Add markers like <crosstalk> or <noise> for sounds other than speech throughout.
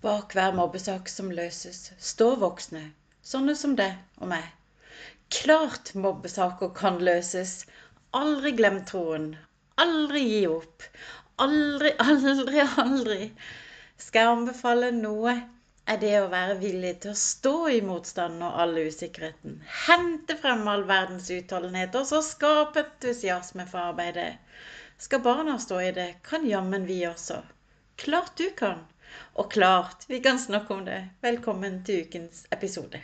Bak hver mobbesak som løses, står voksne, sånne som deg og meg. Klart mobbesaker kan løses. Aldri glem troen. Aldri gi opp. Aldri, aldri, aldri. Skal jeg anbefale noe, er det å være villig til å stå i motstanden og all usikkerheten. Hente frem all verdens utholdenhet, og så skape entusiasme for arbeidet. Skal barna stå i det, kan jammen vi også. Klart du kan. Og klart vi kan snakke om det. Velkommen til ukens episode.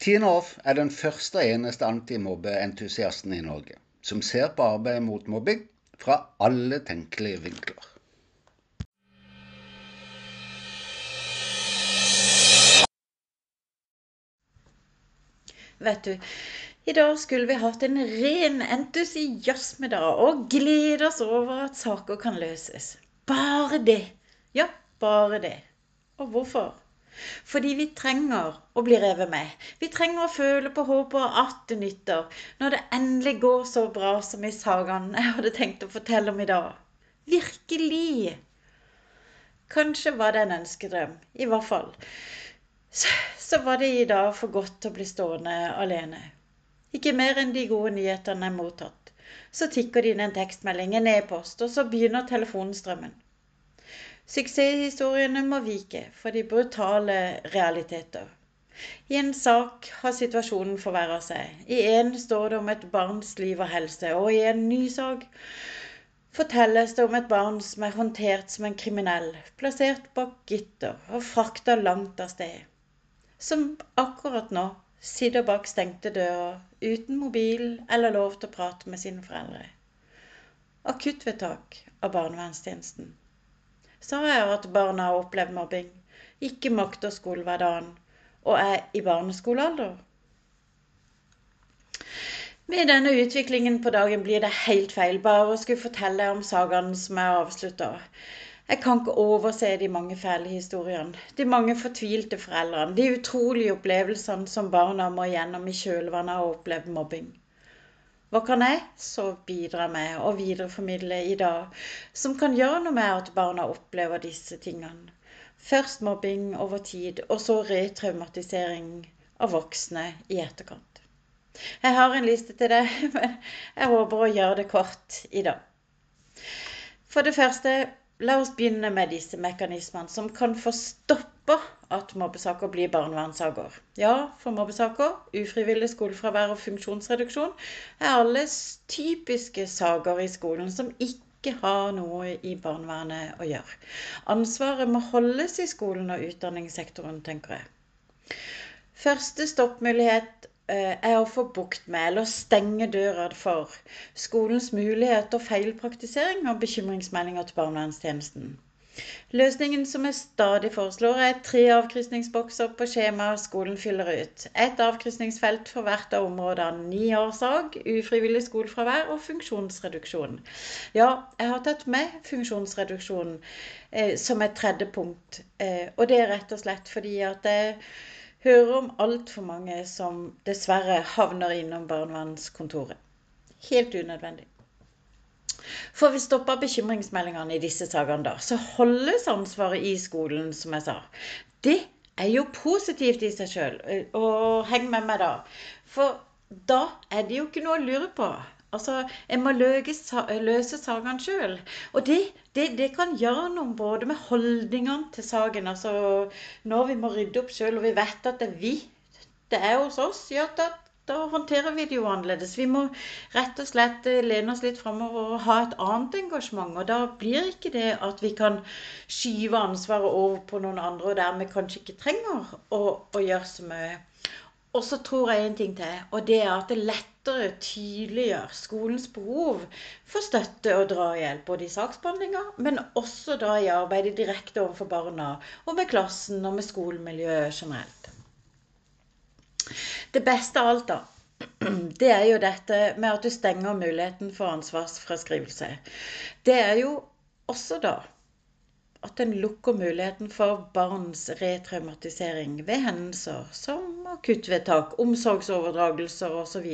Tine Hoff er den første og eneste antimobbeentusiasten i Norge som ser på arbeidet mot mobbing fra alle tenkelige vinkler. Vet du, i dag skulle vi hatt en ren entusiasmedag og glede oss over at saker kan løses. Bare det. Ja, bare det. Og hvorfor? Fordi vi trenger å bli revet med. Vi trenger å føle på håpet at det nytter, når det endelig går så bra som i sagaen jeg hadde tenkt å fortelle om i dag. Virkelig! Kanskje var det en ønskedrøm. I hvert fall. Så, så var det i dag for godt til å bli stående alene. Ikke mer enn de gode nyhetene er mottatt. Så tikker det inn en tekstmelding, en e-post, og så begynner telefonstrømmen. Suksesshistoriene må vike for de brutale realiteter. I en sak har situasjonen forverra seg. I en står det om et barns liv og helse, og i en ny sak fortelles det om et barn som er håndtert som en kriminell, plassert bak gitter og frakta langt av sted. Som akkurat nå sitter bak stengte dører, uten mobil eller lov til å prate med sine foreldre. Akuttvedtak av barnevernstjenesten Så har jeg at barna har opplevd mobbing, ikke makter skolehverdagen og er i barneskolealder. Med denne utviklingen på dagen blir det helt feil bare å skulle fortelle om sagaen som er avslutta. Jeg kan ikke overse de mange fæle historiene, de mange fortvilte foreldrene, de utrolige opplevelsene som barna må gjennom i kjølvannet av å oppleve mobbing. Hva kan jeg så bidra med og videreformidle i dag som kan gjøre noe med at barna opplever disse tingene? Først mobbing over tid, og så retraumatisering av voksne i etterkant. Jeg har en liste til det, <laughs> men jeg håper å gjøre det kort i dag. For det første, la oss begynne med disse mekanismene som kan få stoppa at mobbesaker blir barnevernssaker. Ja, for mobbesaker, ufrivillig skolefravær og funksjonsreduksjon er alle typiske saker i skolen som ikke har noe i barnevernet å gjøre. Ansvaret må holdes i skolen og utdanningssektoren, tenker jeg. Første stoppmulighet er å få bukt med eller stenge døra for skolens mulighet og feilpraktisering og bekymringsmeldinger til barnevernstjenesten. Løsningen som jeg stadig foreslår, er tre avkrysningsbokser på skjemaet skolen fyller ut. Ett avkrysningsfelt for hvert av områdene. Niårsdag, ufrivillig skolefravær og funksjonsreduksjon. Ja, jeg har tatt med funksjonsreduksjon eh, som et tredje punkt. Eh, og det er rett og slett fordi at jeg hører om altfor mange som dessverre havner innom barnevernskontoret. Helt unødvendig. For vi stopper bekymringsmeldingene i disse sakene, da, så holdes ansvaret i skolen, som jeg sa. Det er jo positivt i seg sjøl. Og heng med meg, da. For da er det jo ikke noe å lure på. Altså, En må løse, løse sakene sjøl. Og det, det, det, kan gjøre noe både med holdningene til saken. Altså, når vi må rydde opp sjøl, og vi vet at det er vi det er hos oss, ja, da da håndterer vi det jo annerledes. Vi må rett og slett eh, lene oss litt framover og ha et annet engasjement. Og da blir ikke det at vi kan skyve ansvaret over på noen andre, og dermed kanskje ikke trenger å, å gjøre så mye. Og så tror jeg en ting til, og det er at det lettere tydeliggjør skolens behov for støtte og drahjelp, både i saksbehandlinga, men også da i arbeidet direkte overfor barna, og med klassen og med skolemiljøet generelt. Det beste av alt, da, <clears throat> det er jo dette med at du stenger muligheten for ansvarsfraskrivelse. Det er jo også da at den lukker muligheten for barns retraumatisering ved hendelser som akuttvedtak, omsorgsoverdragelser osv.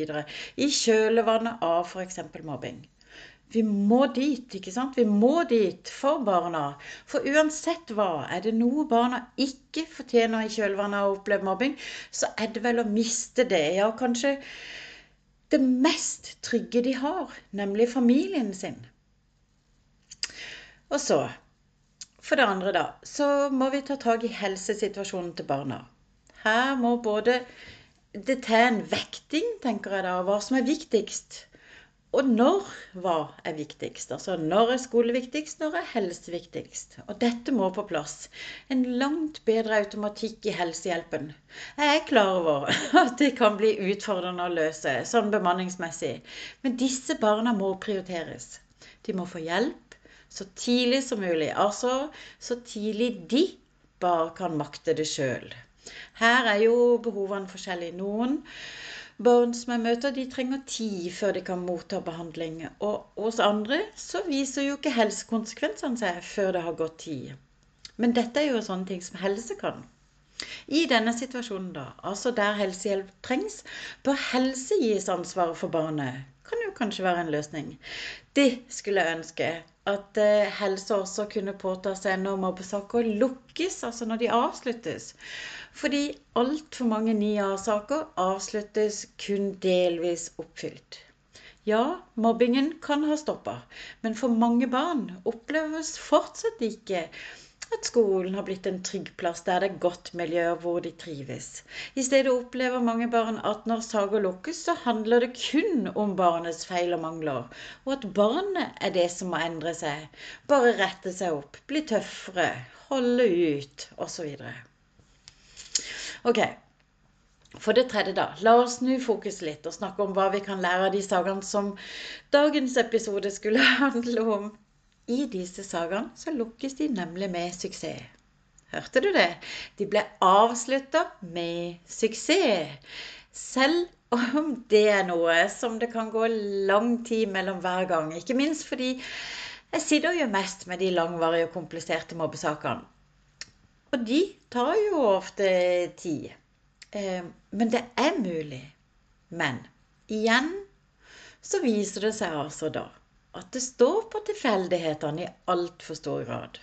i kjølvannet av f.eks. mobbing. Vi må dit, ikke sant? Vi må dit for barna. For uansett hva, er det noe barna ikke fortjener i kjølvannet av å oppleve mobbing, så er det vel å miste det. Ja, kanskje det mest trygge de har, nemlig familien sin. Og så, for det andre, da, så må vi ta tak i helsesituasjonen til barna. Her må både det til en vekting, tenker jeg da, hva som er viktigst. Og når hva er viktigst? Altså når er skole viktigst, når er helse viktigst? Og dette må på plass. En langt bedre automatikk i helsehjelpen. Jeg er klar over <laughs> at det kan bli utfordrende å løse sånn bemanningsmessig, men disse barna må prioriteres. De må få hjelp så tidlig som mulig. Altså så tidlig de bare kan makte det sjøl. Her er jo behovene forskjellige. Noen Barn som jeg møter, de trenger tid før de kan motta behandling. Og hos andre så viser jo ikke helsekonsekvensene seg før det har gått tid. Men dette er jo sånne ting som helse kan. I denne situasjonen, da, altså der helsehjelp trengs, bør helse gis ansvaret for barnet. Kan jo kanskje være en løsning. Det skulle jeg ønske. At eh, helse også kunne påta seg når mobbesaker lukkes, altså når de avsluttes. Fordi altfor mange 9A-saker avsluttes kun delvis oppfylt. Ja, mobbingen kan ha stoppa, men for mange barn oppleves fortsatt ikke at skolen har blitt en trygg plass der det er godt miljø hvor de trives. I stedet opplever mange barn at når saker lukkes, så handler det kun om barnets feil og mangler, og at barnet er det som må endre seg, bare rette seg opp, bli tøffere, holde ut osv. Ok, for det tredje, da. La oss snu fokus litt og snakke om hva vi kan lære av de sagene som dagens episode skulle <laughs> handle om. I disse sagene så lukkes de nemlig med suksess. Hørte du det? De ble avslutta med suksess. Selv om det er noe som det kan gå lang tid mellom hver gang. Ikke minst fordi jeg sitter jo mest med de langvarige og kompliserte mobbesakene. Og de tar jo ofte tid. Eh, men det er mulig. Men igjen så viser det seg altså da at det står på tilfeldighetene i altfor stor grad.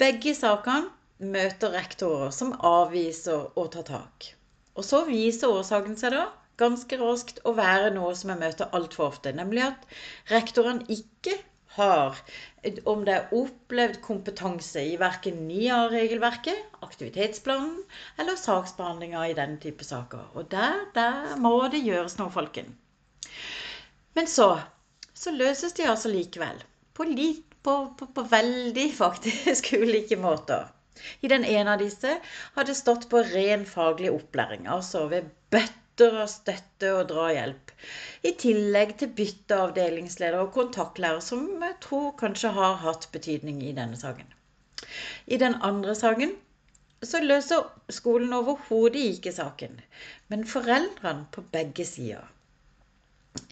Begge sakene møter rektorer som avviser å ta tak. Og så viser årsaken seg da ganske raskt å være noe som jeg møter altfor ofte, nemlig at rektorene ikke har, om det er opplevd kompetanse i verken NIA-regelverket, aktivitetsplanen eller saksbehandlinga i den type saker. Og der, der må det gjøres noe, folken. Men så, så løses de altså likevel. På, på, på, på veldig faktisk <laughs> ulike måter. I den ene av disse har det stått på ren faglig opplæring, altså ved bøtte bøtter av støtte og drahjelp. I tillegg til bytte av avdelingsleder og kontaktlærer, som jeg tror kanskje har hatt betydning i denne saken. I den andre saken så løser skolen overhodet ikke saken, men foreldrene på begge sider.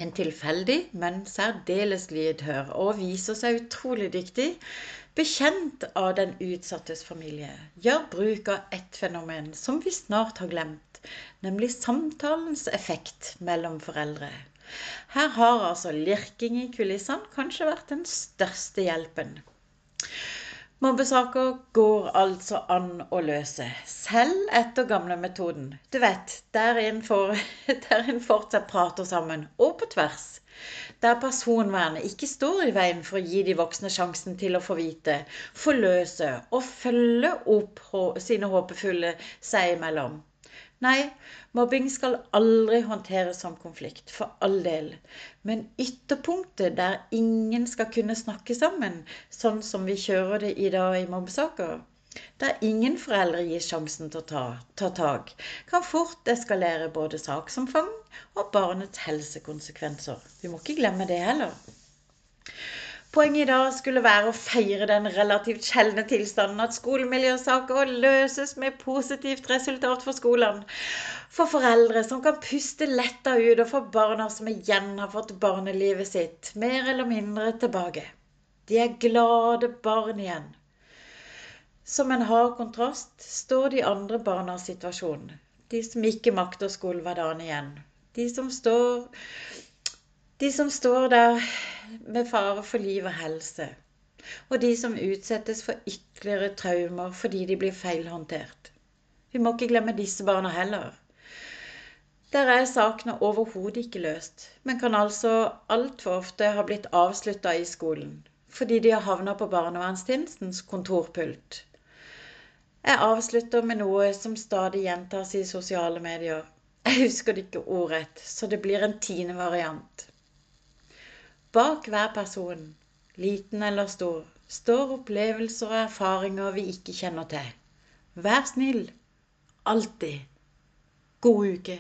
En tilfeldig, men særdeles lydhør og viser seg utrolig dyktig, bekjent av den utsattes familie, gjør bruk av ett fenomen som vi snart har glemt nemlig samtalens effekt mellom foreldre. Her har altså lirking i kulissene kanskje vært den største hjelpen. Mobbesaker går altså an å løse, selv etter gamle metoden. Du vet, der en, <laughs> en fortsatt prater sammen, og på tvers. Der personvernet ikke står i veien for å gi de voksne sjansen til å få vite, forløse og følge opp sine håpefulle seg imellom. Nei, mobbing skal aldri håndteres som konflikt, for all del. Men ytterpunktet der ingen skal kunne snakke sammen, sånn som vi kjører det i dag i mobbesaker, der ingen foreldre gis sjansen til å ta, ta tak, kan fort eskalere både saksomfang og barnets helsekonsekvenser. Vi må ikke glemme det heller. Poenget i dag skulle være å feire den relativt sjeldne tilstanden at skolemiljøsaker løses med positivt resultat for skolene. For foreldre som kan puste letta ut, og for barna som igjen har fått barnelivet sitt mer eller mindre tilbake. De er glade barn igjen. Som en hard kontrast står de andre barnas situasjon. De som ikke makter skolehverdagen igjen. De som står De som står der med fare for liv og helse. Og de som utsettes for ytterligere traumer fordi de blir feilhåndtert. Vi må ikke glemme disse barna heller. Der er sakene overhodet ikke løst, men kan altså altfor ofte ha blitt avslutta i skolen fordi de har havna på barnevernstjenestens kontorpult. Jeg avslutter med noe som stadig gjentas i sosiale medier. Jeg husker det ikke ordrett, så det blir en tiende variant. Bak hver person, liten eller stor, står opplevelser og erfaringer vi ikke kjenner til. Vær snill. Alltid. God uke.